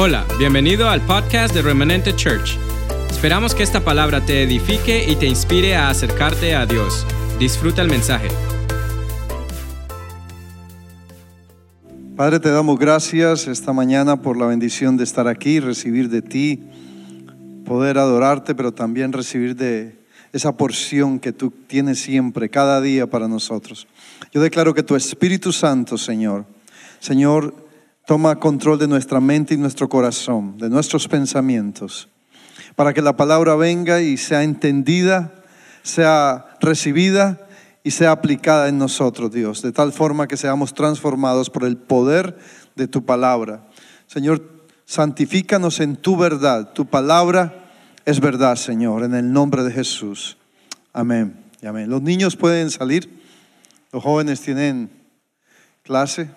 Hola, bienvenido al podcast de Remanente Church. Esperamos que esta palabra te edifique y te inspire a acercarte a Dios. Disfruta el mensaje. Padre, te damos gracias esta mañana por la bendición de estar aquí, recibir de ti, poder adorarte, pero también recibir de esa porción que tú tienes siempre, cada día para nosotros. Yo declaro que tu Espíritu Santo, Señor, Señor, Toma control de nuestra mente y nuestro corazón, de nuestros pensamientos, para que la palabra venga y sea entendida, sea recibida y sea aplicada en nosotros, Dios, de tal forma que seamos transformados por el poder de tu palabra. Señor, santifícanos en tu verdad. Tu palabra es verdad, Señor, en el nombre de Jesús. Amén. Amén. Los niños pueden salir, los jóvenes tienen clase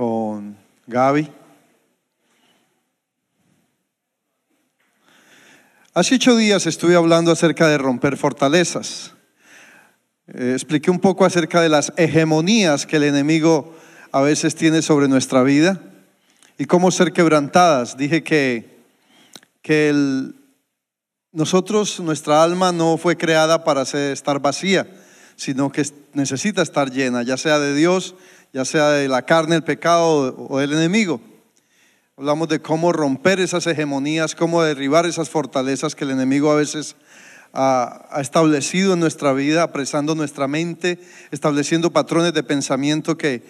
con Gaby. Hace ocho días estuve hablando acerca de romper fortalezas. Eh, expliqué un poco acerca de las hegemonías que el enemigo a veces tiene sobre nuestra vida y cómo ser quebrantadas. Dije que, que nosotros, nuestra alma no fue creada para estar vacía, sino que necesita estar llena, ya sea de Dios, ya sea de la carne, el pecado o del enemigo. Hablamos de cómo romper esas hegemonías, cómo derribar esas fortalezas que el enemigo a veces ha, establecido en nuestra vida, apresando nuestra mente, estableciendo patrones de pensamiento que,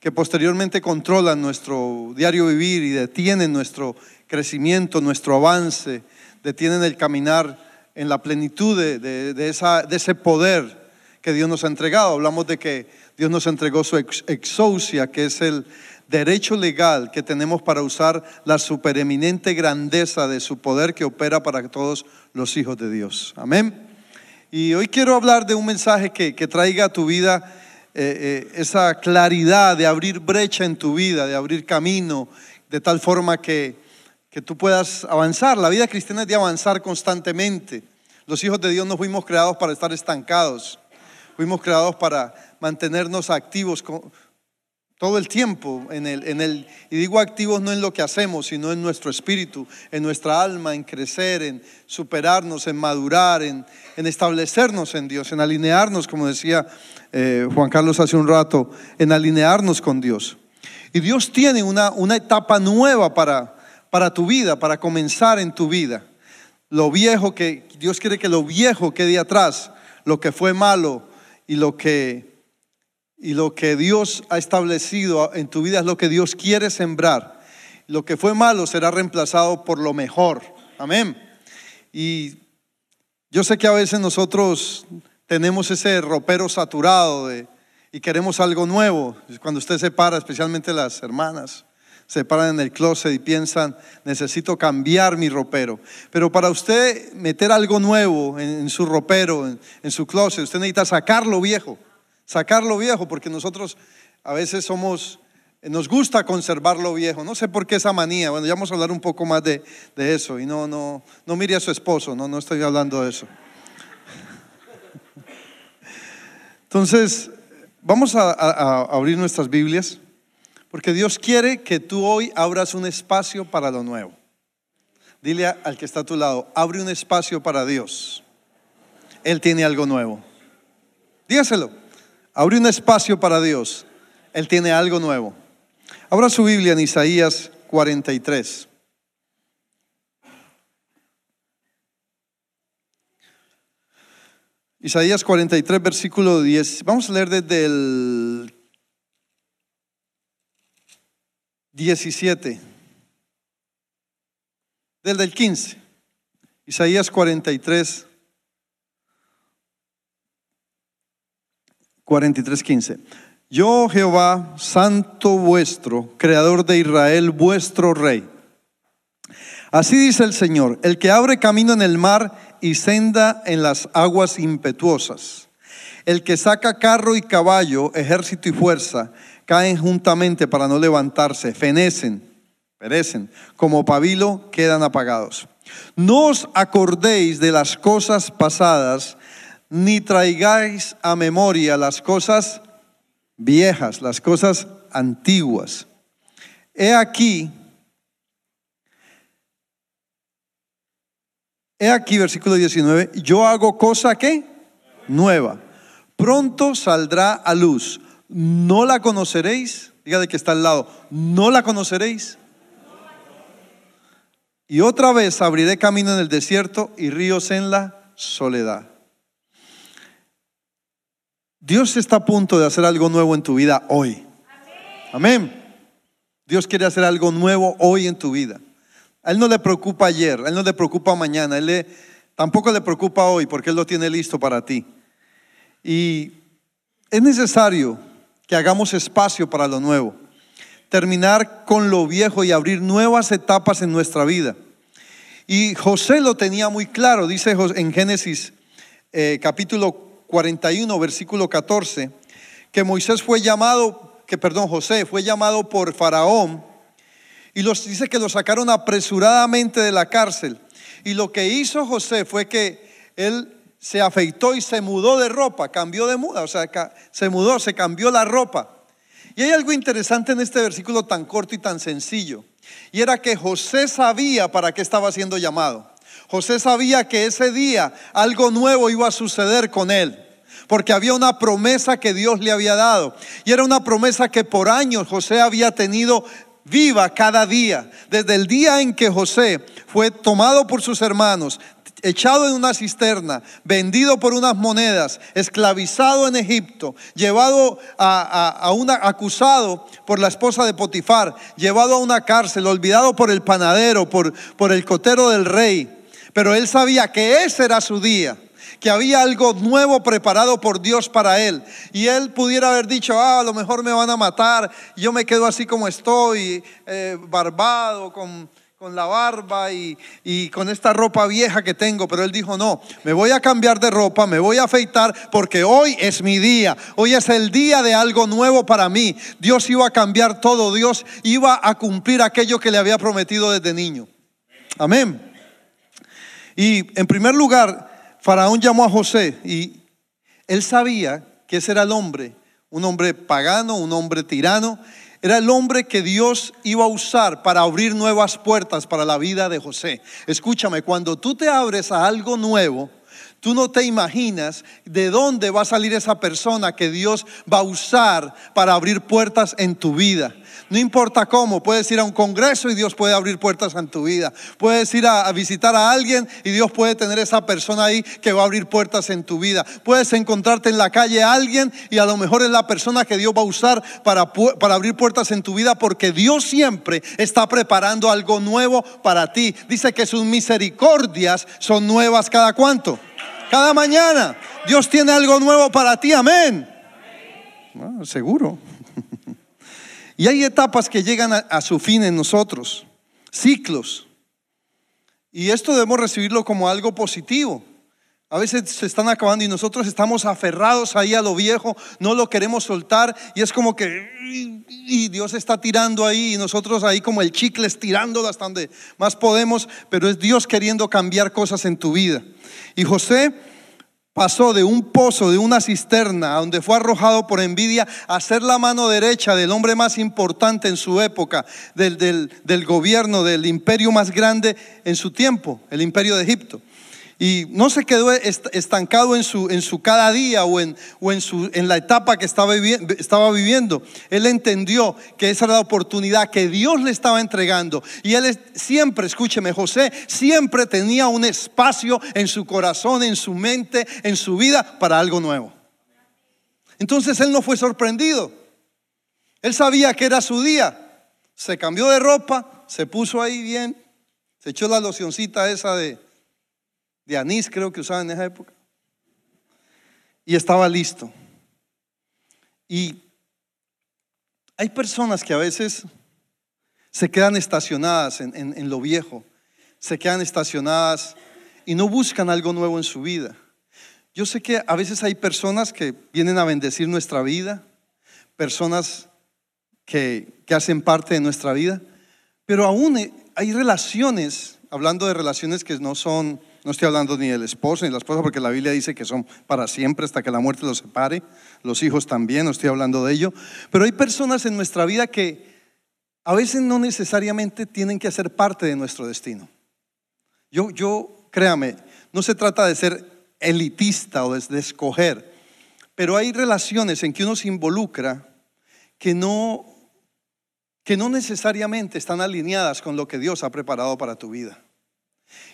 que posteriormente controlan nuestro diario vivir y detienen nuestro crecimiento, nuestro avance, detienen el caminar en la plenitud de, de ese poder que Dios nos ha entregado. Hablamos de que Dios nos entregó su exousia, que es el derecho legal que tenemos para usar la supereminente grandeza de su poder que opera para todos los hijos de Dios. Amén. Y hoy quiero hablar de un mensaje que, traiga a tu vida eh, eh, esa claridad de abrir brecha en tu vida, de abrir camino, de tal forma que, que tú puedas avanzar. La vida cristiana es de avanzar constantemente. Los hijos de Dios no fuimos creados para estar estancados. Fuimos creados para mantenernos activos todo el tiempo en el, en el, y digo activos no en lo que hacemos, sino en nuestro espíritu, en nuestra alma, en crecer, en superarnos, en madurar, en, establecernos en Dios, en alinearnos, como decía eh, Juan Carlos hace un rato, en alinearnos con Dios. Y Dios tiene una, una etapa nueva para, para tu vida, para comenzar en tu vida. Lo viejo que, Dios quiere que lo viejo quede atrás, lo que fue malo, y lo que y lo que Dios ha establecido en tu vida es lo que Dios quiere sembrar. Lo que fue malo será reemplazado por lo mejor. Amén. Y yo sé que a veces nosotros tenemos ese ropero saturado y queremos algo nuevo. Cuando usted se para, especialmente las hermanas, se paran en el closet y piensan, necesito cambiar mi ropero. Pero para usted meter algo nuevo en, su ropero, en, su closet, usted necesita sacar lo viejo, sacar lo viejo, porque nosotros a veces somos, nos gusta conservar lo viejo. No sé por qué esa manía. Bueno, ya vamos a hablar un poco más de, eso. Y no, no, no mire a su esposo, no, no estoy hablando de eso. Entonces, vamos a abrir nuestras Biblias. Porque Dios quiere que tú hoy abras un espacio para lo nuevo. Dile al que está a tu lado, abre un espacio para Dios. Él tiene algo nuevo. Dígaselo, abre un espacio para Dios. Él tiene algo nuevo. Abra su Biblia en Isaías 43. Isaías 43, versículo 10. Vamos a leer desde el 17. Del del 15. Isaías 43. 43, 15. Yo Jehová, santo vuestro, creador de Israel, vuestro rey. Así dice el Señor, el que abre camino en el mar y senda en las aguas impetuosas, el que saca carro y caballo, ejército y fuerza, caen juntamente para no levantarse, fenecen, perecen, como pabilo quedan apagados. No os acordéis de las cosas pasadas, ni traigáis a memoria las cosas viejas, las cosas antiguas. he aquí, he aquí, versículo 19, yo hago cosa que nueva. Pronto saldrá a luz. No la conoceréis. Dígale que está al lado. No la conoceréis. Y otra vez abriré camino en el desierto y ríos en la soledad. Dios está a punto de hacer algo nuevo en tu vida hoy. Amén. Dios quiere hacer algo nuevo hoy en tu vida. A Él no le preocupa ayer, a Él no le preocupa mañana, Él le, tampoco le preocupa hoy porque Él lo tiene listo para ti. Y es necesario que hagamos espacio para lo nuevo, terminar con lo viejo y abrir nuevas etapas en nuestra vida. Y José lo tenía muy claro, dice en Génesis eh, capítulo 41, versículo 14, que Moisés fue llamado, que perdón, José fue llamado por Faraón y los, dice que lo sacaron apresuradamente de la cárcel. Y lo que hizo José fue que él se afeitó y se mudó de ropa, cambió de muda, o sea, se mudó, se cambió la ropa. Y hay algo interesante en este versículo tan corto y tan sencillo. Y era que José sabía para qué estaba siendo llamado. José sabía que ese día algo nuevo iba a suceder con él. Porque había una promesa que Dios le había dado. Y era una promesa que por años José había tenido viva cada día. Desde el día en que José fue tomado por sus hermanos, echado en una cisterna, vendido por unas monedas, esclavizado en Egipto, llevado a, una, acusado por la esposa de Potifar, llevado a una cárcel, olvidado por el panadero, por, por el cotero del rey. Pero él sabía que ese era su día que había algo nuevo preparado por Dios para él. Y él pudiera haber dicho, ah, a lo mejor me van a matar, yo me quedo así como estoy, eh, barbado, con con la barba y, con esta ropa vieja que tengo, pero él dijo, no, me voy a cambiar de ropa, me voy a afeitar porque hoy es mi día, hoy es el día de algo nuevo para mí. Dios iba a cambiar todo, Dios iba a cumplir aquello que le había prometido desde niño. Amén. Y en primer lugar, Faraón llamó a José y él sabía que ese era el hombre, un hombre pagano, un hombre tirano, era el hombre que Dios iba a usar para abrir nuevas puertas para la vida de José. Escúchame, cuando tú te abres a algo nuevo, Tú no te imaginas de dónde va a salir esa persona que Dios va a usar para abrir puertas en tu vida. No importa cómo, puedes ir a un congreso y Dios puede abrir puertas en tu vida. Puedes ir a, visitar a alguien y Dios puede tener esa persona ahí que va a abrir puertas en tu vida. Puedes encontrarte en la calle a alguien y a lo mejor es la persona que Dios va a usar para, para abrir puertas en tu vida porque Dios siempre está preparando algo nuevo para ti. Dice que sus misericordias son nuevas cada cuanto. Cada mañana Dios tiene algo nuevo para ti, amén. Ah, seguro. Y hay etapas que llegan a, su fin en nosotros, ciclos. Y esto debemos recibirlo como algo positivo. A veces se están acabando y nosotros estamos aferrados ahí a lo viejo, no lo queremos soltar y es como que y Dios está tirando ahí y nosotros ahí como el chicle estirándolo hasta donde más podemos, pero es Dios queriendo cambiar cosas en tu vida. Y José pasó de un pozo, de una cisterna, donde fue arrojado por envidia, a ser la mano derecha del hombre más importante en su época, del, del, del gobierno, del imperio más grande en su tiempo, el imperio de Egipto. Y no se quedó estancado en su, en su cada día o, en, o en, su, en la etapa que estaba, estaba viviendo. Él entendió que esa era la oportunidad que Dios le estaba entregando. Y él siempre, escúcheme, José siempre tenía un espacio en su corazón, en su mente, en su vida para algo nuevo. Entonces él no fue sorprendido. Él sabía que era su día. Se cambió de ropa, se puso ahí bien, se echó la locioncita esa de de anís creo que usaban en esa época. Y estaba listo. Y hay personas que a veces se quedan estacionadas en, lo viejo, se quedan estacionadas y no buscan algo nuevo en su vida. Yo sé que a veces hay personas que vienen a bendecir nuestra vida, personas que, que hacen parte de nuestra vida, pero aún hay relaciones, hablando de relaciones que no son no estoy hablando ni del esposo ni de la esposa, porque la Biblia dice que son para siempre hasta que la muerte los separe. Los hijos también, no estoy hablando de ello. Pero hay personas en nuestra vida que a veces no necesariamente tienen que ser parte de nuestro destino. Yo, yo, créame, no se trata de ser elitista o de, escoger, pero hay relaciones en que uno se involucra que no, que no necesariamente están alineadas con lo que Dios ha preparado para tu vida.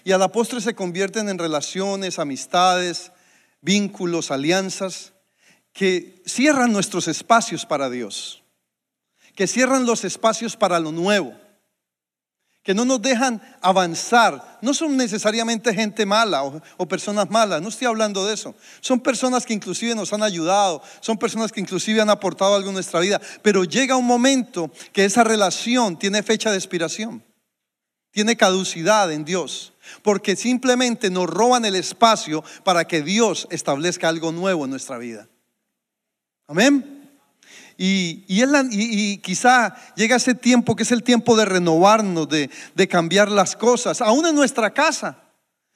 Y a la postre se convierten en relaciones, amistades, vínculos, alianzas que cierran nuestros espacios para Dios que cierran los espacios para lo nuevo, que no nos dejan avanzar. No son necesariamente gente mala o, personas malas, no estoy hablando de eso. Son personas que inclusive nos han ayudado, son personas que inclusive han aportado algo en nuestra vida, pero llega un momento que esa relación tiene fecha de expiración, tiene caducidad en Dios, porque simplemente nos roban el espacio para que Dios establezca algo nuevo en nuestra vida. Amén. Y, y, quizá llega ese tiempo que es el tiempo de renovarnos, de, de cambiar las cosas, aún en nuestra casa.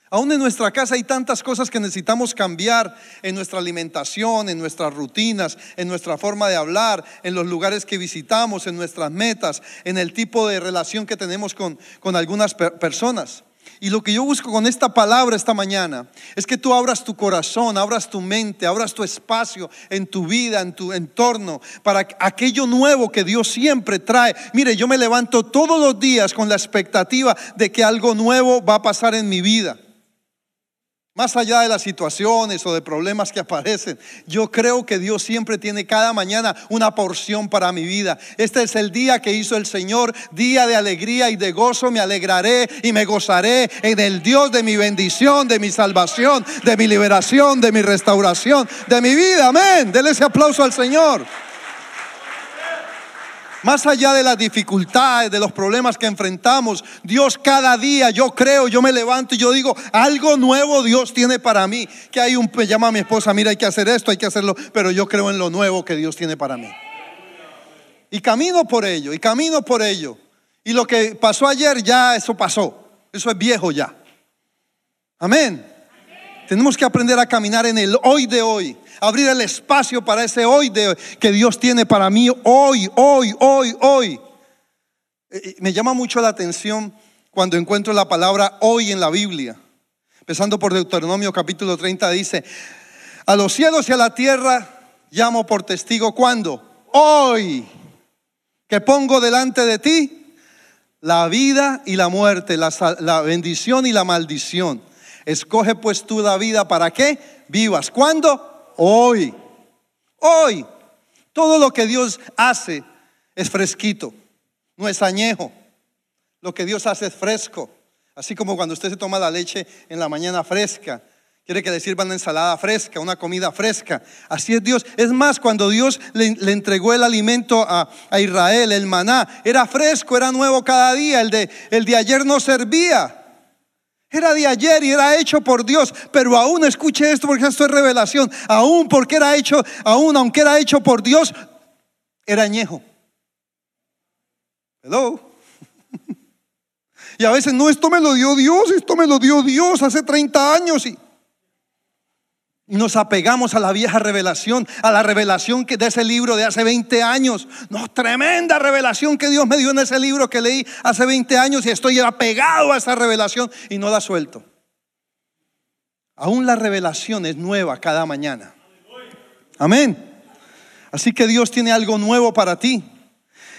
Aún en nuestra casa hay tantas cosas que necesitamos cambiar en nuestra alimentación, en nuestras rutinas, en nuestra forma de hablar, en los lugares que visitamos, en nuestras metas, en el tipo de relación que tenemos con, con algunas personas. Y lo que yo busco con esta palabra esta mañana es que tú abras tu corazón, abras tu mente, abras tu espacio en tu vida, en tu entorno, para aquello nuevo que Dios siempre trae. Mire, yo me levanto todos los días con la expectativa de que algo nuevo va a pasar en mi vida. Más allá de las situaciones o de problemas que aparecen, yo creo que Dios siempre tiene cada mañana una porción para mi vida. Este es el día que hizo el Señor, día de alegría y de gozo. Me alegraré y me gozaré en el Dios de mi bendición, de mi salvación, de mi liberación, de mi restauración, de mi vida. Amén. Dele ese aplauso al Señor. Más allá de las dificultades, de los problemas que enfrentamos, Dios cada día, yo creo, yo me levanto y yo digo, algo nuevo Dios tiene para mí. Que hay un, llama a mi esposa, mira, hay que hacer esto, hay que hacerlo, pero yo creo en lo nuevo que Dios tiene para mí. Y camino por ello, y camino por ello. Y lo que pasó ayer, ya eso pasó. Eso es viejo ya. Amén. Tenemos que aprender a caminar en el hoy de hoy abrir el espacio para ese hoy de, que Dios tiene para mí, hoy, hoy, hoy, hoy. Eh, me llama mucho la atención cuando encuentro la palabra hoy en la Biblia. Empezando por Deuteronomio capítulo 30 dice, a los cielos y a la tierra llamo por testigo cuando, hoy, que pongo delante de ti la vida y la muerte, la, la bendición y la maldición. Escoge pues tú la vida para que vivas. ¿Cuándo? hoy. Hoy. Todo lo que Dios hace es fresquito, no es añejo. Lo que Dios hace es fresco. Así como cuando usted se toma la leche en la mañana fresca, quiere que le sirvan una ensalada fresca, una comida fresca. Así es Dios. Es más, cuando Dios le, entregó el alimento a, a, Israel, el maná, era fresco, era nuevo cada día. El de, el de ayer no servía. Era de ayer y era hecho por Dios, pero aún escuche esto porque esto es revelación. Aún porque era hecho, aún aunque era hecho por Dios, era añejo. Hello. Y a veces no, esto me lo dio Dios, esto me lo dio Dios hace 30 años y nos apegamos a la vieja revelación, a la revelación que de ese libro de hace 20 años. No, tremenda revelación que Dios me dio en ese libro que leí hace 20 años y estoy apegado a esa revelación y no la suelto. Aún la revelación es nueva cada mañana. Amén. Así que Dios tiene algo nuevo para ti.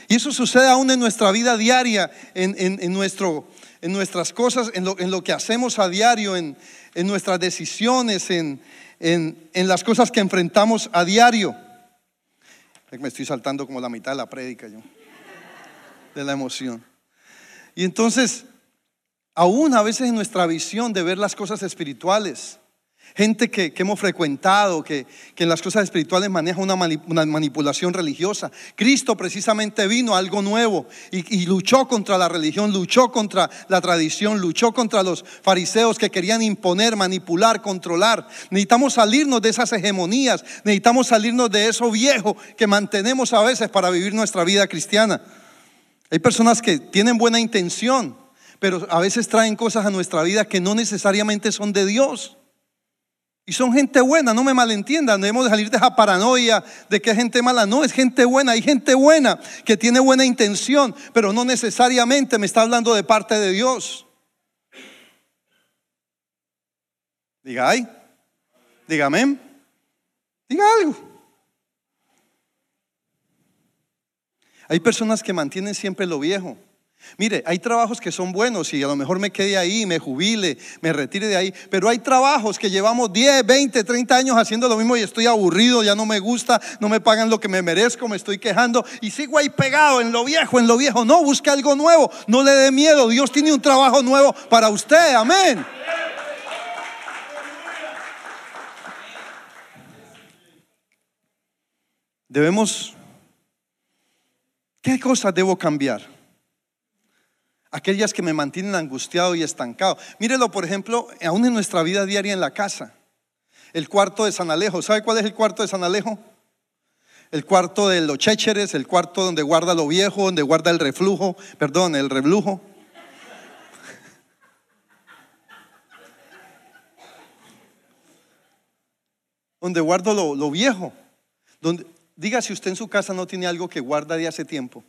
Y eso sucede aún en nuestra vida diaria, en, nuestro, en nuestras cosas, en lo, en lo, que hacemos a diario, en, nuestras decisiones, en, en, las cosas que enfrentamos a diario. Me estoy saltando como la mitad de la prédica yo, de la emoción. Y entonces, aún a veces en nuestra visión de ver las cosas espirituales, gente que, hemos frecuentado, que, en las cosas espirituales maneja una, manipulación religiosa. Cristo precisamente vino a algo nuevo y, luchó contra la religión, luchó contra la tradición, luchó contra los fariseos que querían imponer, manipular, controlar. Necesitamos salirnos de esas hegemonías, necesitamos salirnos de eso viejo que mantenemos a veces para vivir nuestra vida cristiana. Hay personas que tienen buena intención, pero a veces traen cosas a nuestra vida que no necesariamente son de Dios. Y son gente buena, no me malentiendan, debemos de salir de esa paranoia de que es gente mala. No, es gente buena, hay gente buena que tiene buena intención, pero no necesariamente me está hablando de parte de Dios. Diga ay, dígame, diga algo. Hay personas que mantienen siempre lo viejo. Mire, hay trabajos que son buenos y a lo mejor me quede ahí, me jubile, me retire de ahí, pero hay trabajos que llevamos 10, 20, 30 años haciendo lo mismo y estoy aburrido, ya no me gusta, no me pagan lo que me merezco, me estoy quejando y sigo ahí pegado en lo viejo, en lo viejo. No, busque algo nuevo, no le dé miedo, Dios tiene un trabajo nuevo para usted, amén. Debemos, ¿qué cosas debo cambiar? Aquellas que me mantienen angustiado y estancado. Mírelo, por ejemplo, aún en nuestra vida diaria en la casa. El cuarto de San Alejo. ¿Sabe cuál es el cuarto de San Alejo? El cuarto de los chécheres, el cuarto donde guarda lo viejo, donde guarda el reflujo, perdón, el reblujo. donde guardo lo, viejo. Diga si usted en su casa no tiene algo que guarda de hace tiempo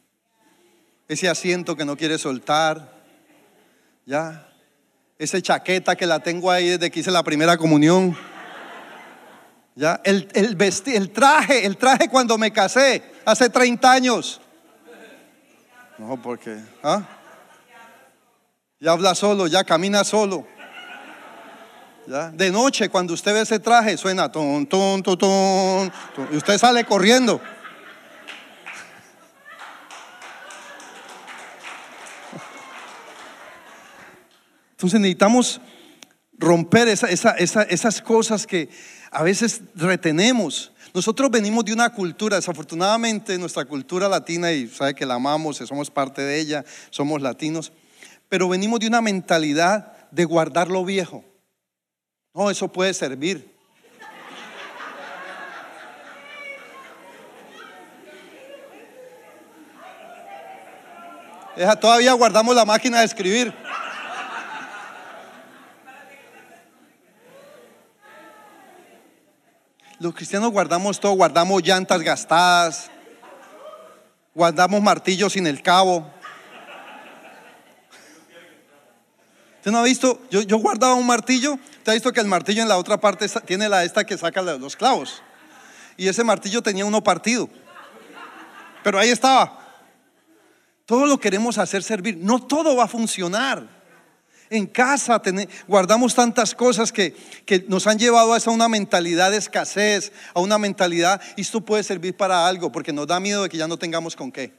ese asiento que no quiere soltar, ya, esa chaqueta que la tengo ahí desde que hice la primera comunión, ya, el, el, el traje, el traje cuando me casé, hace 30 años. No, porque, ¿ah? Ya habla solo, ya camina solo. ¿Ya? De noche, cuando usted ve ese traje, suena ton, ton, ton, ton, y usted sale corriendo. Entonces necesitamos romper esas cosas que a veces retenemos. Nosotros venimos de una cultura, desafortunadamente nuestra cultura latina, y sabe que la amamos, somos parte de ella, somos latinos, pero venimos de una mentalidad de guardar lo viejo. No, eso puede servir. todavía guardamos la máquina de escribir. Los cristianos guardamos todo, guardamos llantas gastadas, guardamos martillos sin el cabo. ¿Usted no ha visto? Yo, guardaba un martillo, usted ha visto que el martillo en la otra parte tiene la esta que saca los clavos. Y ese martillo tenía uno partido. Pero ahí estaba. Todo lo queremos hacer servir. No todo va a funcionar. En casa guardamos tantas cosas que, nos han llevado a una mentalidad de escasez, a una mentalidad, esto puede servir para algo, porque nos da miedo de que ya no tengamos con qué.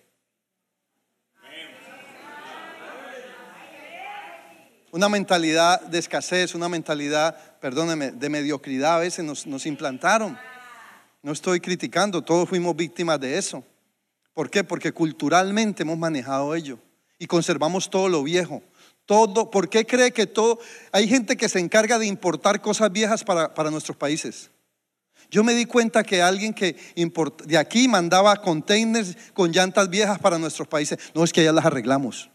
Una mentalidad de escasez, una mentalidad, perdóneme, de mediocridad a veces nos, nos implantaron. No estoy criticando, todos fuimos víctimas de eso. ¿Por qué? Porque culturalmente hemos manejado ello y conservamos todo lo viejo. Todo, ¿por qué cree que todo? Hay gente que se encarga de importar cosas viejas para, nuestros países. Yo me di cuenta que alguien que de aquí mandaba containers con llantas viejas para nuestros países. No es que ya las arreglamos.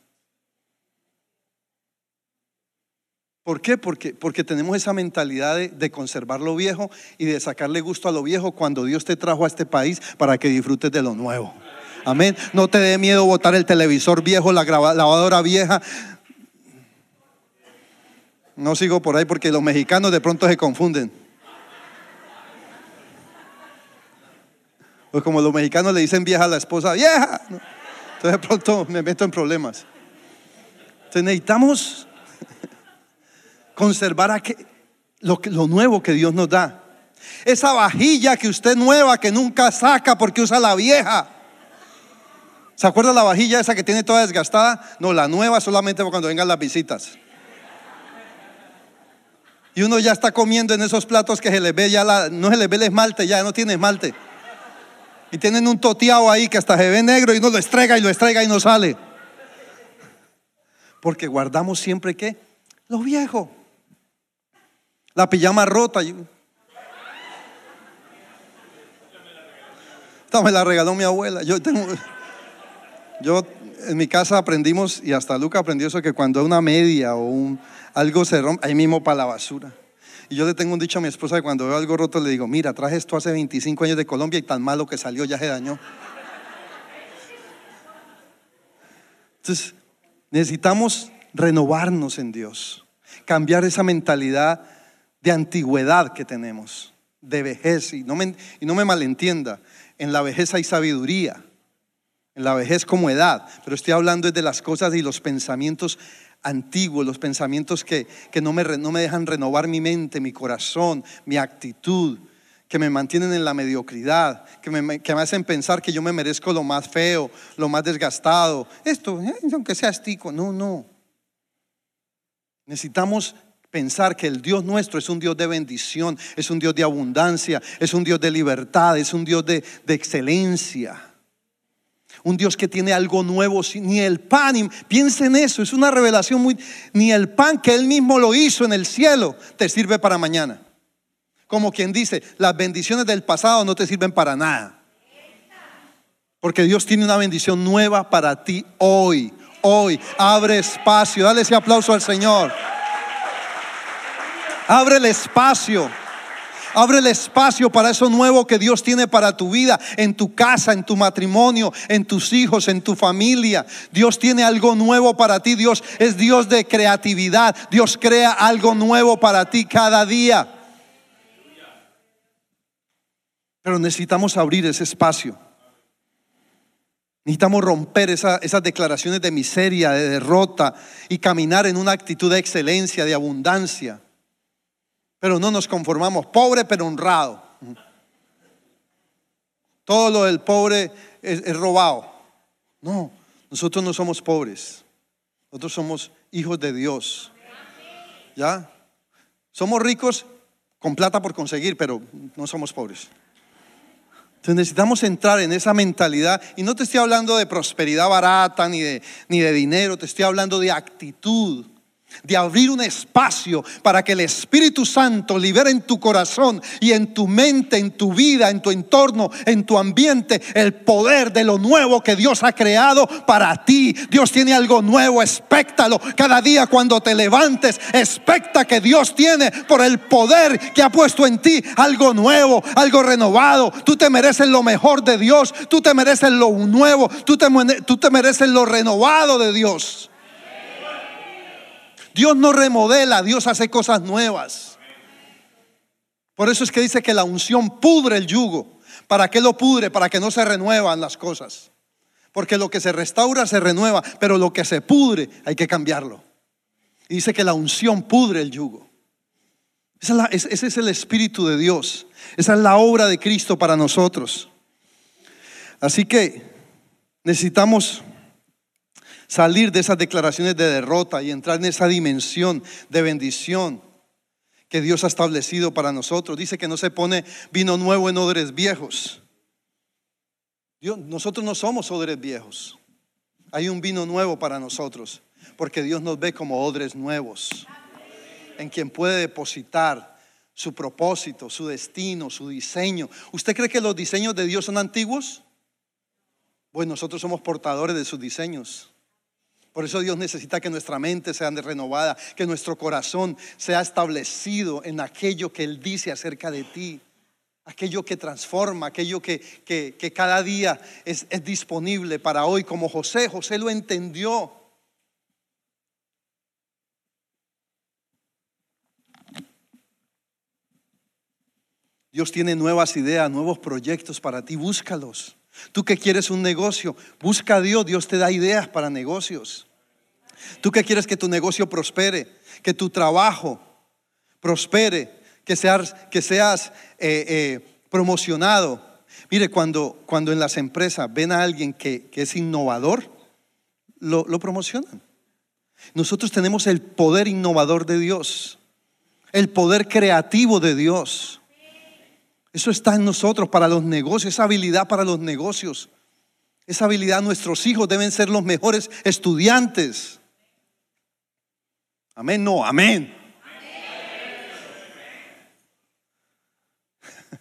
¿Por qué? Porque, porque tenemos esa mentalidad de, de, conservar lo viejo y de sacarle gusto a lo viejo cuando Dios te trajo a este país para que disfrutes de lo nuevo. Amén. No te dé miedo botar el televisor viejo, la lavadora vieja. No sigo por ahí porque los mexicanos de pronto se confunden. Pues como los mexicanos le dicen vieja a la esposa, vieja. Entonces de pronto me meto en problemas. Entonces necesitamos conservar lo, lo nuevo que Dios nos da. Esa vajilla que usted nueva, que nunca saca porque usa la vieja. ¿Se acuerda la vajilla esa que tiene toda desgastada? No, la nueva solamente cuando vengan las visitas. Y uno ya está comiendo en esos platos que se le ve ya no se le ve el esmalte, ya no tiene esmalte. Y tienen un toteado ahí que hasta se ve negro y uno lo estrega y lo estrega y no sale. Porque guardamos siempre que lo viejo. La pijama rota. Esta me la regaló mi abuela. Yo tengo, yo en mi casa aprendimos y hasta Luca aprendió eso que cuando una media o algo se rompe, ahí mismo para la basura. Y yo le tengo un dicho a mi esposa que cuando veo algo roto le digo, mira, traje esto hace 25 años de Colombia y tan malo que salió ya se dañó. Entonces, necesitamos renovarnos en Dios, cambiar esa mentalidad de antigüedad que tenemos, de vejez. Y no me, y no me malentienda, en la vejez hay sabiduría, en la vejez como edad, pero estoy hablando de las cosas y los pensamientos antiguos, los pensamientos que, no, me, no me dejan renovar mi mente, mi corazón, mi actitud, que me mantienen en la mediocridad, que me, que me, hacen pensar que yo me merezco lo más feo, lo más desgastado. Esto, eh, aunque sea estico, no, no. Necesitamos pensar que el Dios nuestro es un Dios de bendición, es un Dios de abundancia, es un Dios de libertad, es un Dios de, de excelencia. Un Dios que tiene algo nuevo, ni el pan, piensa en eso, es una revelación muy, ni el pan que Él mismo lo hizo en el cielo te sirve para mañana. Como quien dice, las bendiciones del pasado no te sirven para nada. Porque Dios tiene una bendición nueva para ti hoy. Hoy abre espacio. Dale ese aplauso al Señor. Abre el espacio. Abre el espacio para eso nuevo que Dios tiene para tu vida, en tu casa, en tu matrimonio, en tus hijos, en tu familia. Dios tiene algo nuevo para ti. Dios es Dios de creatividad. Dios crea algo nuevo para ti cada día. Pero necesitamos abrir ese espacio. Necesitamos romper esas declaraciones de miseria, de derrota y caminar en una actitud de excelencia, de abundancia. Pero no nos conformamos, pobre pero honrado. Todo lo del pobre es, robado. No, nosotros no somos pobres. Nosotros somos hijos de Dios. ¿Ya? Somos ricos con plata por conseguir, pero no somos pobres. Entonces necesitamos entrar en esa mentalidad. Y no te estoy hablando de prosperidad barata ni de, ni de dinero, te estoy hablando de actitud de abrir un espacio para que el Espíritu Santo libere en tu corazón y en tu mente, en tu vida, en tu entorno, en tu ambiente, el poder de lo nuevo que Dios ha creado para ti. Dios tiene algo nuevo, expectalo cada día cuando te levantes, expecta que Dios tiene por el poder que ha puesto en ti algo nuevo, algo renovado. Tú te mereces lo mejor de Dios, tú te mereces lo nuevo, tú te mereces lo renovado de Dios. Dios no remodela, Dios hace cosas nuevas. Por eso es que dice que la unción pudre el yugo. ¿Para qué lo pudre? Para que no se renuevan las cosas. Porque lo que se restaura se renueva, pero lo que se pudre hay que cambiarlo. Y dice que la unción pudre el yugo. ese es el Espíritu de Dios. Esa es la obra de Cristo para nosotros. Así que necesitamos salir de esas declaraciones de derrota y entrar en esa dimensión de bendición que Dios ha establecido para nosotros. Dice que no se pone vino nuevo en odres viejos. Dios, nosotros no somos odres viejos. Hay un vino nuevo para nosotros, porque Dios nos ve como odres nuevos, en quien puede depositar su propósito, su destino, su diseño. ¿Usted cree que los diseños de Dios son antiguos? Pues nosotros somos portadores de sus diseños. Por eso Dios necesita que nuestra mente sea renovada, que nuestro corazón sea establecido en aquello que Él dice acerca de ti, aquello que transforma, aquello que, que, cada día es, es disponible para hoy, como José. José lo entendió. Dios tiene nuevas ideas, nuevos proyectos para ti, búscalos. Tú que quieres un negocio, busca a Dios, Dios te da ideas para negocios. Tú que quieres que tu negocio prospere, que tu trabajo prospere, que seas, que seas eh, eh, promocionado. Mire, cuando, cuando en las empresas ven a alguien que, es innovador, lo, lo promocionan. Nosotros tenemos el poder innovador de Dios, el poder creativo de Dios. Eso está en nosotros para los negocios, esa habilidad para los negocios. Esa habilidad nuestros hijos deben ser los mejores estudiantes. Amén, no, amén.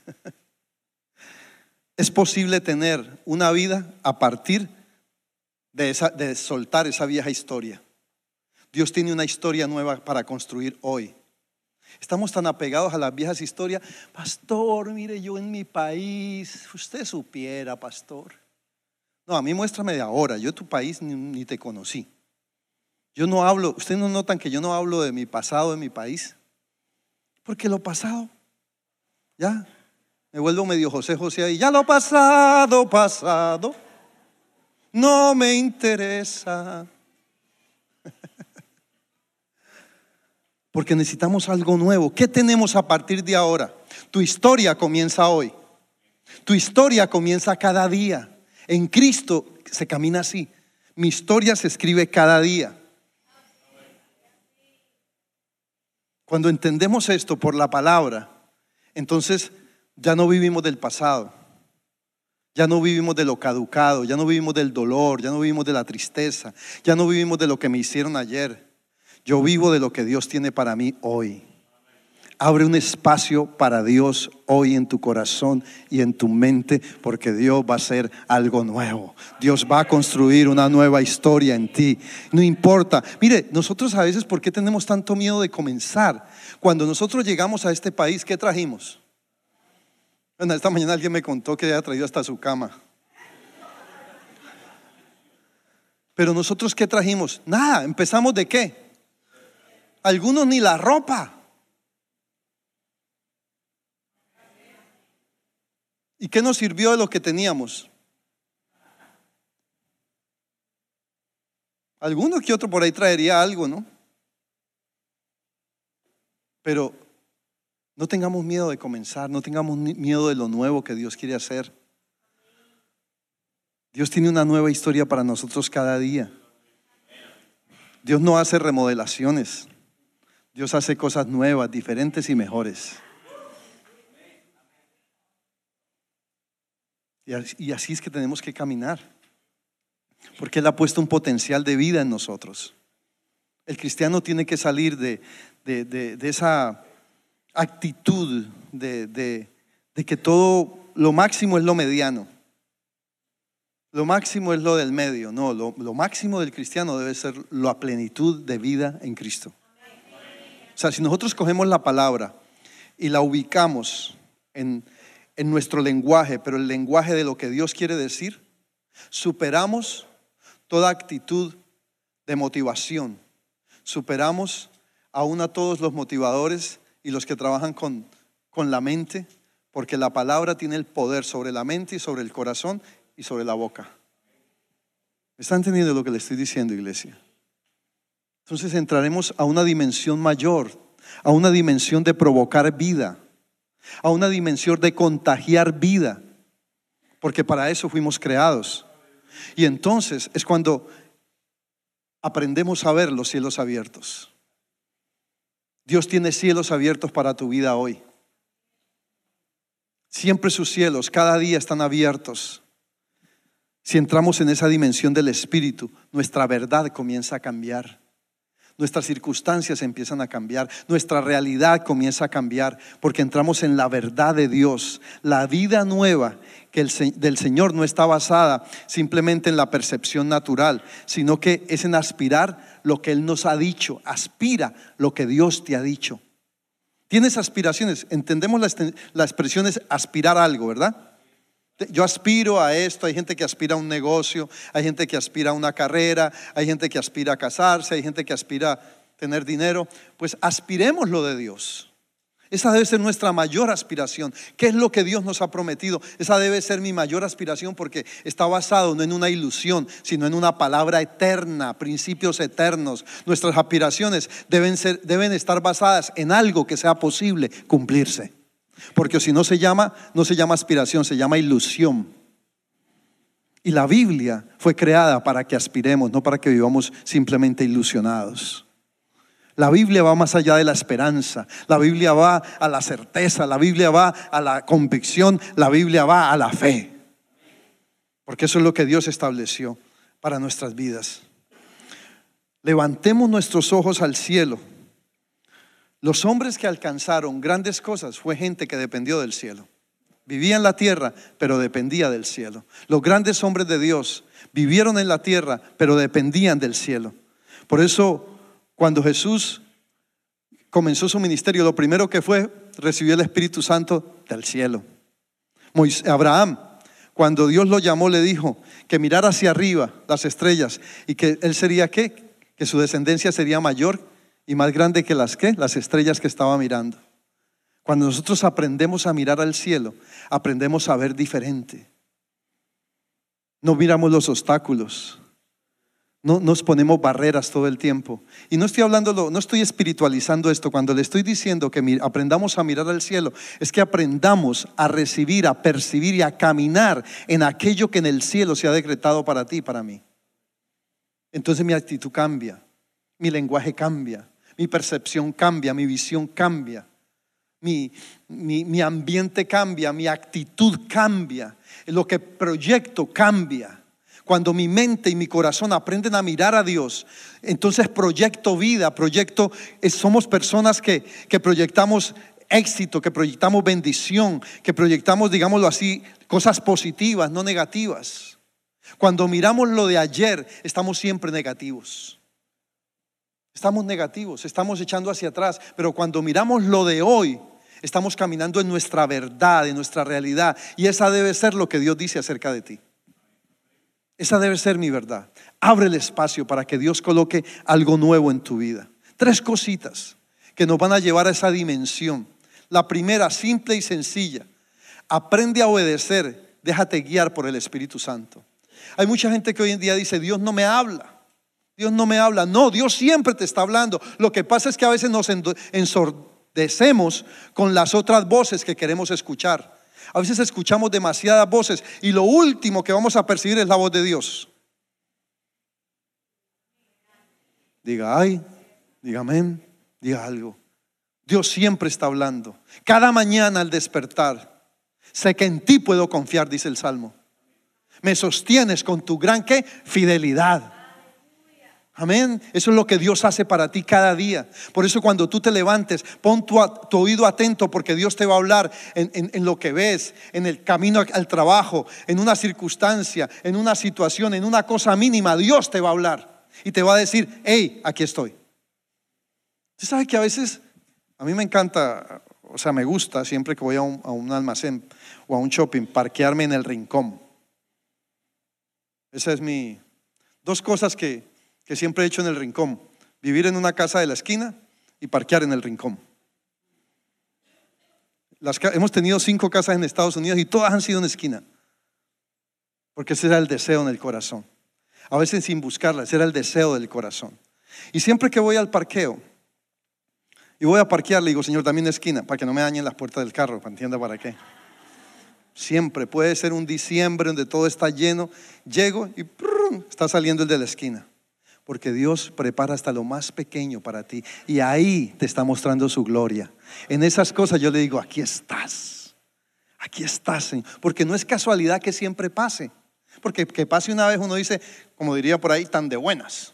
es posible tener una vida a partir de, soltar esa vieja historia. Dios tiene una historia nueva para construir hoy. Estamos tan apegados a las viejas historias. Pastor, mire, yo en mi país, usted supiera, pastor. No, a mí muéstrame de ahora. Yo en tu país ni, te conocí. Yo no hablo, ustedes no notan que yo no hablo de mi pasado, de mi país. Porque lo pasado, ya, me vuelvo medio José José ahí. Ya lo pasado, pasado, no me interesa. Porque necesitamos algo nuevo. ¿Qué tenemos a partir de ahora? Tu historia comienza hoy. Tu historia comienza cada día. En Cristo se camina así. Mi historia se escribe cada día. Cuando entendemos esto por la palabra, entonces ya no vivimos del pasado, ya no vivimos de lo caducado, ya no vivimos del dolor, ya no vivimos de la tristeza, ya no vivimos de lo que me hicieron ayer. Yo vivo de lo que Dios tiene para mí hoy. Abre un espacio para Dios hoy en tu corazón y en tu mente, porque Dios va a hacer algo nuevo. Dios va a construir una nueva historia en ti. No importa. Mire, nosotros a veces, ¿por qué tenemos tanto miedo de comenzar? Cuando nosotros llegamos a este país, ¿qué trajimos? Esta mañana alguien me contó que había traído hasta su cama. Pero nosotros, ¿qué trajimos? Nada, empezamos de qué? Algunos ni la ropa. ¿Y qué nos sirvió de lo que teníamos? Alguno que otro por ahí traería algo, ¿no? Pero no tengamos miedo de comenzar, no tengamos miedo de lo nuevo que Dios quiere hacer. Dios tiene una nueva historia para nosotros cada día. Dios no hace remodelaciones. Dios hace cosas nuevas, diferentes y mejores. Y así es que tenemos que caminar. Porque Él ha puesto un potencial de vida en nosotros. El cristiano tiene que salir de, esa actitud de, que todo, lo máximo es lo mediano. Lo máximo es lo del medio. No, lo, lo máximo del cristiano debe ser la plenitud de vida en Cristo. Sea, si nosotros cogemos la palabra y la ubicamos en, en nuestro lenguaje, pero el lenguaje de lo que Dios quiere decir, superamos toda actitud de motivación. Superamos aún a todos los motivadores y los que trabajan con, con la mente, porque la palabra tiene el poder sobre la mente y sobre el corazón y sobre la boca. ¿Están entendiendo lo que le estoy diciendo, iglesia? Entonces entraremos a una dimensión mayor, a una dimensión de provocar vida a una dimensión de contagiar vida, porque para eso fuimos creados. Y entonces es cuando aprendemos a ver los cielos abiertos. Dios tiene cielos abiertos para tu vida hoy. Siempre sus cielos, cada día están abiertos. Si entramos en esa dimensión del Espíritu, nuestra verdad comienza a cambiar. Nuestras circunstancias empiezan a cambiar, nuestra realidad comienza a cambiar, porque entramos en la verdad de Dios. La vida nueva que el, del Señor no está basada simplemente en la percepción natural, sino que es en aspirar lo que Él nos ha dicho, aspira lo que Dios te ha dicho. Tienes aspiraciones, entendemos la, la expresión es aspirar algo, ¿verdad? Yo aspiro a esto, hay gente que aspira a un negocio, hay gente que aspira a una carrera, hay gente que aspira a casarse, hay gente que aspira a tener dinero. Pues aspiremos lo de Dios. Esa debe ser nuestra mayor aspiración. ¿Qué es lo que Dios nos ha prometido? Esa debe ser mi mayor aspiración porque está basado no en una ilusión, sino en una palabra eterna, principios eternos. Nuestras aspiraciones deben, ser, deben estar basadas en algo que sea posible cumplirse. Porque si no se llama, no se llama aspiración, se llama ilusión. Y la Biblia fue creada para que aspiremos, no para que vivamos simplemente ilusionados. La Biblia va más allá de la esperanza, la Biblia va a la certeza, la Biblia va a la convicción, la Biblia va a la fe. Porque eso es lo que Dios estableció para nuestras vidas. Levantemos nuestros ojos al cielo los hombres que alcanzaron grandes cosas fue gente que dependió del cielo. Vivía en la tierra, pero dependía del cielo. Los grandes hombres de Dios vivieron en la tierra, pero dependían del cielo. Por eso, cuando Jesús comenzó su ministerio, lo primero que fue, recibió el Espíritu Santo del cielo. Abraham, cuando Dios lo llamó, le dijo que mirara hacia arriba las estrellas y que él sería qué? Que su descendencia sería mayor y más grande que las que las estrellas que estaba mirando. Cuando nosotros aprendemos a mirar al cielo, aprendemos a ver diferente. No miramos los obstáculos. No nos ponemos barreras todo el tiempo. Y no estoy hablando, no estoy espiritualizando esto. Cuando le estoy diciendo que aprendamos a mirar al cielo, es que aprendamos a recibir, a percibir y a caminar en aquello que en el cielo se ha decretado para ti y para mí. Entonces mi actitud cambia, mi lenguaje cambia, mi percepción cambia, mi visión cambia, mi, mi, ambiente cambia, mi actitud cambia, lo que proyecto cambia. Cuando mi mente y mi corazón aprenden a mirar a Dios, entonces proyecto vida, proyecto, somos personas que, que proyectamos éxito, que proyectamos bendición, que proyectamos, digámoslo así, cosas positivas, no negativas. Cuando miramos lo de ayer, estamos siempre negativos. Estamos negativos, estamos echando hacia atrás, pero cuando miramos lo de hoy, estamos caminando en nuestra verdad, en nuestra realidad, y esa debe ser lo que Dios dice acerca de ti. Esa debe ser mi verdad. Abre el espacio para que Dios coloque algo nuevo en tu vida. Tres cositas que nos van a llevar a esa dimensión. La primera, simple y sencilla. Aprende a obedecer, déjate guiar por el Espíritu Santo. Hay mucha gente que hoy en día dice, Dios no me habla. Dios no me habla. No, Dios siempre te está hablando. Lo que pasa es que a veces nos ensordecemos con las otras voces que queremos escuchar. A veces escuchamos demasiadas voces y lo último que vamos a percibir es la voz de Dios. Diga ay, diga amén, diga algo. Dios siempre está hablando. Cada mañana al despertar, sé que en ti puedo confiar, dice el Salmo. Me sostienes con tu gran ¿qué? fidelidad. Amén. Eso es lo que Dios hace para ti cada día. Por eso cuando tú te levantes, pon tu, oído atento porque Dios te va a hablar en, lo que ves, en el camino al trabajo, en una circunstancia, en una situación, en una cosa mínima. Dios te va a hablar y te va a decir, hey, aquí estoy. Usted sabe que a veces, a mí me encanta, o sea, me gusta siempre que voy a un, a un almacén o a un shopping, parquearme en el rincón. Esa es mi... Dos cosas que que siempre he hecho en el rincón. Vivir en una casa de la esquina y parquear en el rincón. hemos tenido cinco casas en Estados Unidos y todas han sido en esquina. Porque ese era el deseo en el corazón. A veces sin buscarla, ese era el deseo del corazón. Y siempre que voy al parqueo y voy a parquear, le digo, Señor, también esquina, para que no me dañen las puertas del carro, para entienda para qué. Siempre puede ser un diciembre donde todo está lleno. Llego y está saliendo el de la esquina. Porque Dios prepara hasta lo más pequeño para ti. Y ahí te está mostrando su gloria. En esas cosas yo le digo, aquí estás. Aquí estás, Señor. Porque no es casualidad que siempre pase. Porque que pase una vez uno dice, como diría por ahí, tan de buenas.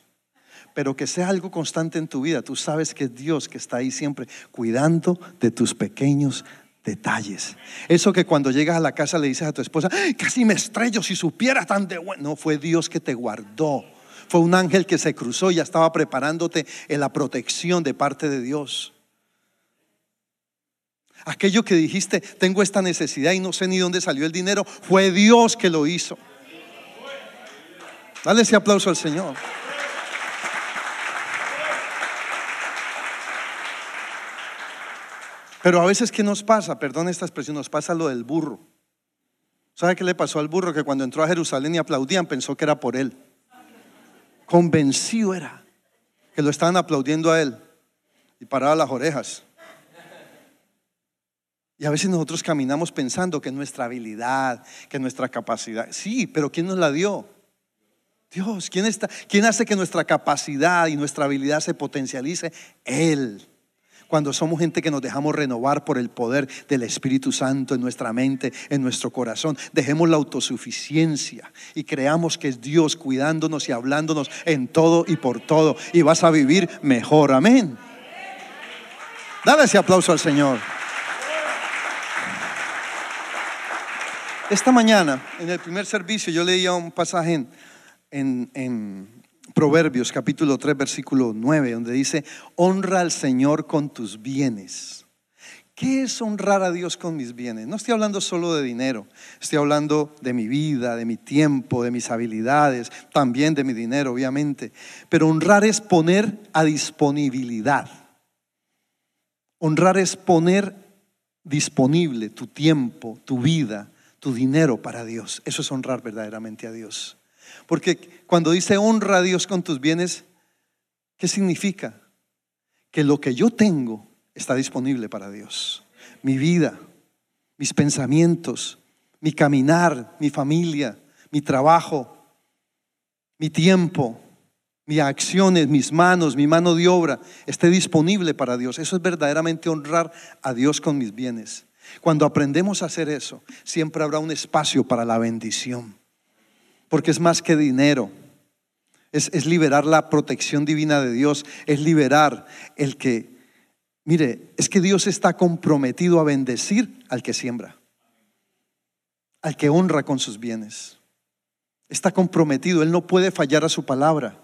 Pero que sea algo constante en tu vida. Tú sabes que es Dios que está ahí siempre cuidando de tus pequeños detalles. Eso que cuando llegas a la casa le dices a tu esposa, casi me estrello si supiera tan de bueno. No, fue Dios que te guardó fue un ángel que se cruzó y ya estaba preparándote en la protección de parte de Dios. Aquello que dijiste, tengo esta necesidad y no sé ni dónde salió el dinero, fue Dios que lo hizo. Dale ese aplauso al Señor. Pero a veces, ¿qué nos pasa? Perdón esta expresión, nos pasa lo del burro. ¿Sabe qué le pasó al burro? Que cuando entró a Jerusalén y aplaudían, pensó que era por él convencido era que lo estaban aplaudiendo a él y paraba las orejas. Y a veces nosotros caminamos pensando que nuestra habilidad, que nuestra capacidad. Sí, pero ¿quién nos la dio? Dios, ¿quién, está, ¿quién hace que nuestra capacidad y nuestra habilidad se potencialice? Él cuando somos gente que nos dejamos renovar por el poder del Espíritu Santo en nuestra mente, en nuestro corazón. Dejemos la autosuficiencia y creamos que es Dios cuidándonos y hablándonos en todo y por todo. Y vas a vivir mejor. Amén. Dale ese aplauso al Señor. Esta mañana, en el primer servicio, yo leía un pasaje en, Proverbios capítulo 3 versículo 9, donde dice, honra al Señor con tus bienes. ¿Qué es honrar a Dios con mis bienes? No estoy hablando solo de dinero, estoy hablando de mi vida, de mi tiempo, de mis habilidades, también de mi dinero, obviamente. Pero honrar es poner a disponibilidad. Honrar es poner disponible tu tiempo, tu vida, tu dinero para Dios. Eso es honrar verdaderamente a Dios. Porque cuando dice honra a Dios con tus bienes, ¿qué significa? Que lo que yo tengo está disponible para Dios. Mi vida, mis pensamientos, mi caminar, mi familia, mi trabajo, mi tiempo, mis acciones, mis manos, mi mano de obra, esté disponible para Dios. Eso es verdaderamente honrar a Dios con mis bienes. Cuando aprendemos a hacer eso, siempre habrá un espacio para la bendición. Porque es más que dinero. Es, liberar la protección divina de Dios. Es liberar el que, mire, es que Dios está comprometido a bendecir al que siembra. Al que honra con sus bienes. Está comprometido. Él no puede fallar a su palabra.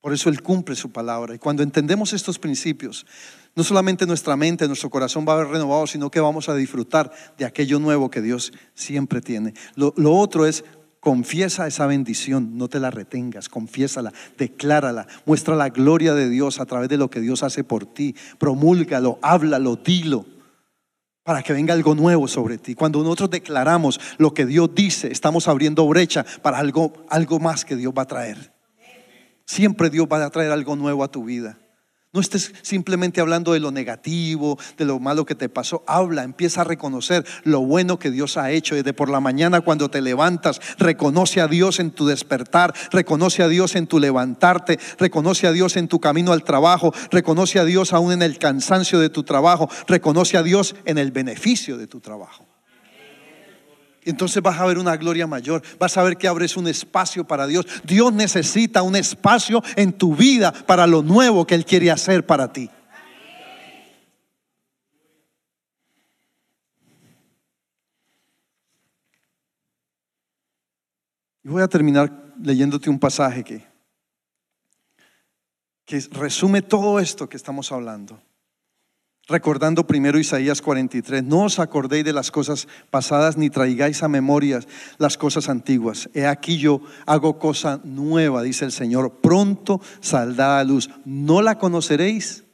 Por eso Él cumple su palabra. Y cuando entendemos estos principios, no solamente nuestra mente, nuestro corazón va a haber renovado, sino que vamos a disfrutar de aquello nuevo que Dios siempre tiene. Lo otro es Confiesa esa bendición, no te la retengas, confiésala, declárala, muestra la gloria de Dios a través de lo que Dios hace por ti, promúlgalo, háblalo, dilo, para que venga algo nuevo sobre ti. Cuando nosotros declaramos lo que Dios dice, estamos abriendo brecha para algo, algo más que Dios va a traer. Siempre Dios va a traer algo nuevo a tu vida. No estés simplemente hablando de lo negativo, de lo malo que te pasó. Habla, empieza a reconocer lo bueno que Dios ha hecho. Desde por la mañana cuando te levantas, reconoce a Dios en tu despertar, reconoce a Dios en tu levantarte, reconoce a Dios en tu camino al trabajo, reconoce a Dios aún en el cansancio de tu trabajo, reconoce a Dios en el beneficio de tu trabajo. Entonces vas a ver una gloria mayor, vas a ver que abres un espacio para Dios. Dios necesita un espacio en tu vida para lo nuevo que Él quiere hacer para ti. Y voy a terminar leyéndote un pasaje que, que resume todo esto que estamos hablando recordando primero Isaías 43, no os acordéis de las cosas pasadas ni traigáis a memorias las cosas antiguas. He aquí yo hago cosa nueva, dice el Señor, pronto saldrá a luz. ¿No la conoceréis?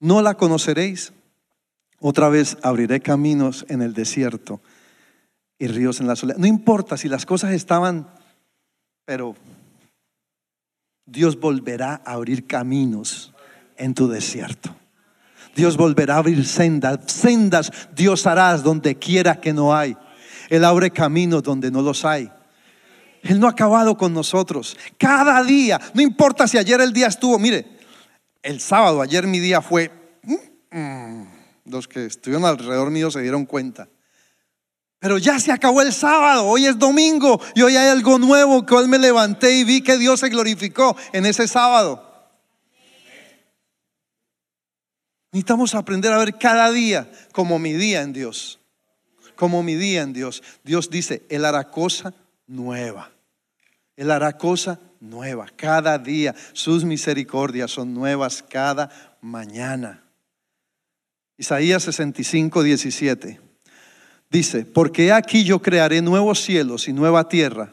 ¿No la conoceréis? Otra vez abriré caminos en el desierto y ríos en la soledad. No importa si las cosas estaban, pero Dios volverá a abrir caminos en tu desierto. Dios volverá a abrir sendas. Sendas Dios harás donde quiera que no hay. Él abre caminos donde no los hay. Él no ha acabado con nosotros. Cada día, no importa si ayer el día estuvo, mire, el sábado, ayer mi día fue, mm, mm, los que estuvieron alrededor mío se dieron cuenta. Pero ya se acabó el sábado, hoy es domingo y hoy hay algo nuevo que hoy me levanté y vi que Dios se glorificó en ese sábado. Necesitamos aprender a ver cada día como mi día en Dios. Como mi día en Dios. Dios dice, Él hará cosa nueva. Él hará cosa nueva. Cada día sus misericordias son nuevas cada mañana. Isaías 65, 17. Dice, porque aquí yo crearé nuevos cielos y nueva tierra.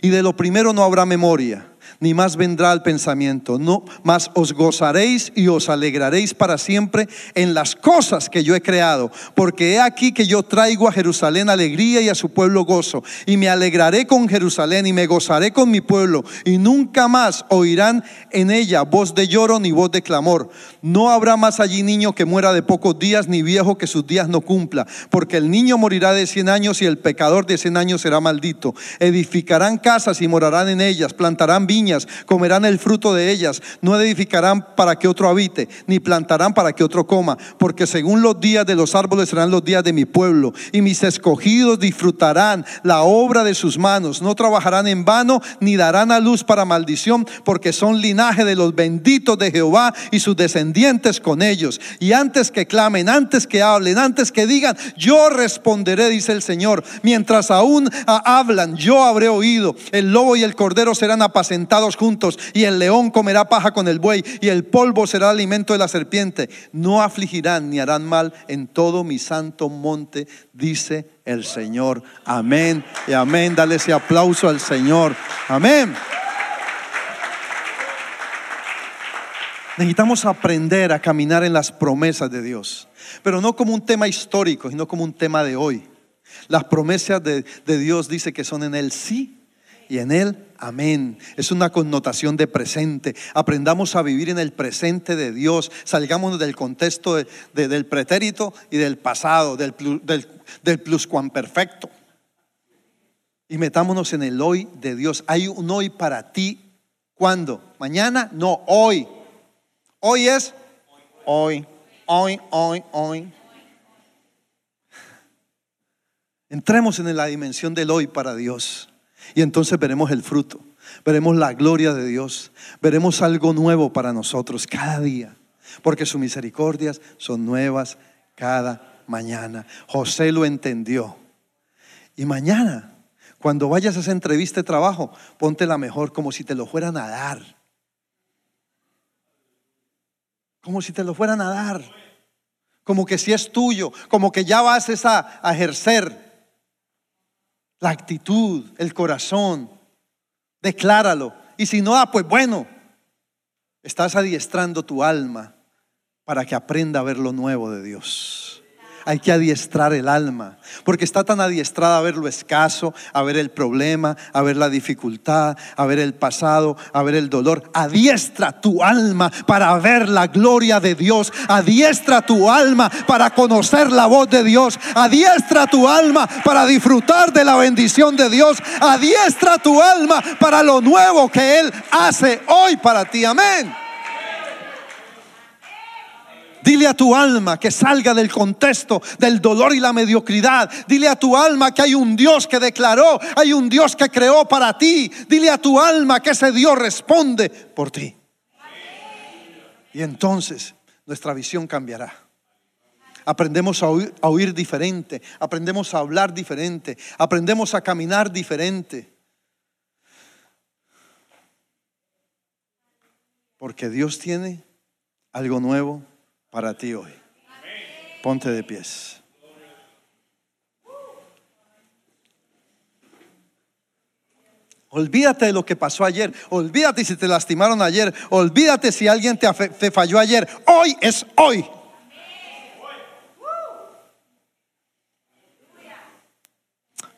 Y de lo primero no habrá memoria ni más vendrá al pensamiento. No, más os gozaréis y os alegraréis para siempre en las cosas que yo he creado, porque he aquí que yo traigo a Jerusalén alegría y a su pueblo gozo, y me alegraré con Jerusalén y me gozaré con mi pueblo, y nunca más oirán en ella voz de lloro ni voz de clamor. No habrá más allí niño que muera de pocos días, ni viejo que sus días no cumpla, porque el niño morirá de cien años y el pecador de cien años será maldito. Edificarán casas y morarán en ellas, plantarán viñas comerán el fruto de ellas, no edificarán para que otro habite, ni plantarán para que otro coma, porque según los días de los árboles serán los días de mi pueblo, y mis escogidos disfrutarán la obra de sus manos, no trabajarán en vano, ni darán a luz para maldición, porque son linaje de los benditos de Jehová y sus descendientes con ellos. Y antes que clamen, antes que hablen, antes que digan, yo responderé, dice el Señor, mientras aún hablan, yo habré oído, el lobo y el cordero serán apacentados juntos, y el león comerá paja con el buey, y el polvo será alimento de la serpiente. No afligirán ni harán mal en todo mi santo monte, dice el Señor. Amén y amén. Dale ese aplauso al Señor. Amén. Necesitamos aprender a caminar en las promesas de Dios, pero no como un tema histórico, sino como un tema de hoy. Las promesas de, Dios dice que son en el sí y en el amén. Es una connotación de presente. Aprendamos a vivir en el presente de Dios. Salgamos del contexto del pretérito y del pasado, del, del, del pluscuamperfecto. Y metámonos en el hoy de Dios. Hay un hoy para ti. ¿Cuándo? ¿Mañana? No, hoy. Hoy es hoy, hoy, hoy, hoy. Entremos en la dimensión del hoy para Dios y entonces veremos el fruto, veremos la gloria de Dios, veremos algo nuevo para nosotros cada día, porque sus misericordias son nuevas cada mañana. José lo entendió. Y mañana, cuando vayas a esa entrevista de trabajo, ponte la mejor como si te lo fueran a dar como si te lo fueran a dar, como que si es tuyo, como que ya vas a, ejercer la actitud, el corazón, decláralo. Y si no, ah, pues bueno, estás adiestrando tu alma para que aprenda a ver lo nuevo de Dios. Hay que adiestrar el alma, porque está tan adiestrada a ver lo escaso, a ver el problema, a ver la dificultad, a ver el pasado, a ver el dolor. Adiestra tu alma para ver la gloria de Dios. Adiestra tu alma para conocer la voz de Dios. Adiestra tu alma para disfrutar de la bendición de Dios. Adiestra tu alma para lo nuevo que Él hace hoy para ti. Amén. Dile a tu alma que salga del contexto del dolor y la mediocridad. Dile a tu alma que hay un Dios que declaró, hay un Dios que creó para ti. Dile a tu alma que ese Dios responde por ti. Y entonces nuestra visión cambiará. Aprendemos a oír, a oír, diferente, aprendemos a hablar diferente, aprendemos a caminar diferente. Porque Dios tiene algo nuevo para ti hoy. Ponte de pies. Olvídate de lo que pasó ayer. Olvídate si te lastimaron ayer. Olvídate si alguien te, te, falló ayer. Hoy es hoy.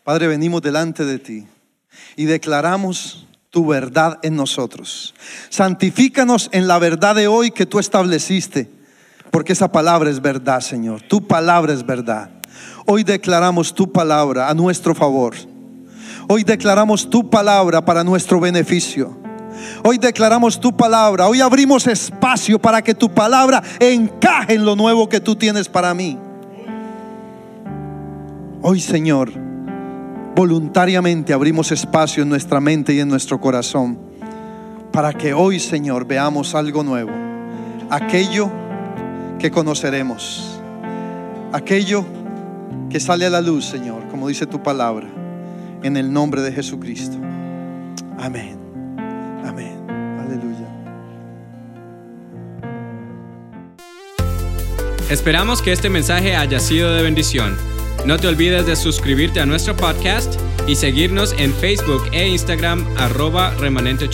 Padre, venimos delante de ti y declaramos tu verdad en nosotros. Santifícanos en la verdad de hoy que tú estableciste porque esa palabra es verdad, Señor. Tu palabra es verdad. Hoy declaramos tu palabra a nuestro favor. Hoy declaramos tu palabra para nuestro beneficio. Hoy declaramos tu palabra. Hoy abrimos espacio para que tu palabra encaje en lo nuevo que tú tienes para mí. Hoy, Señor, voluntariamente abrimos espacio en nuestra mente y en nuestro corazón para que hoy, Señor, veamos algo nuevo. Aquello que conoceremos. Aquello que sale a la luz, Señor, como dice tu palabra, en el nombre de Jesucristo. Amén. Amén. Aleluya. Esperamos que este mensaje haya sido de bendición. No te olvides de suscribirte a nuestro podcast y seguirnos en Facebook e Instagram arroba remanente.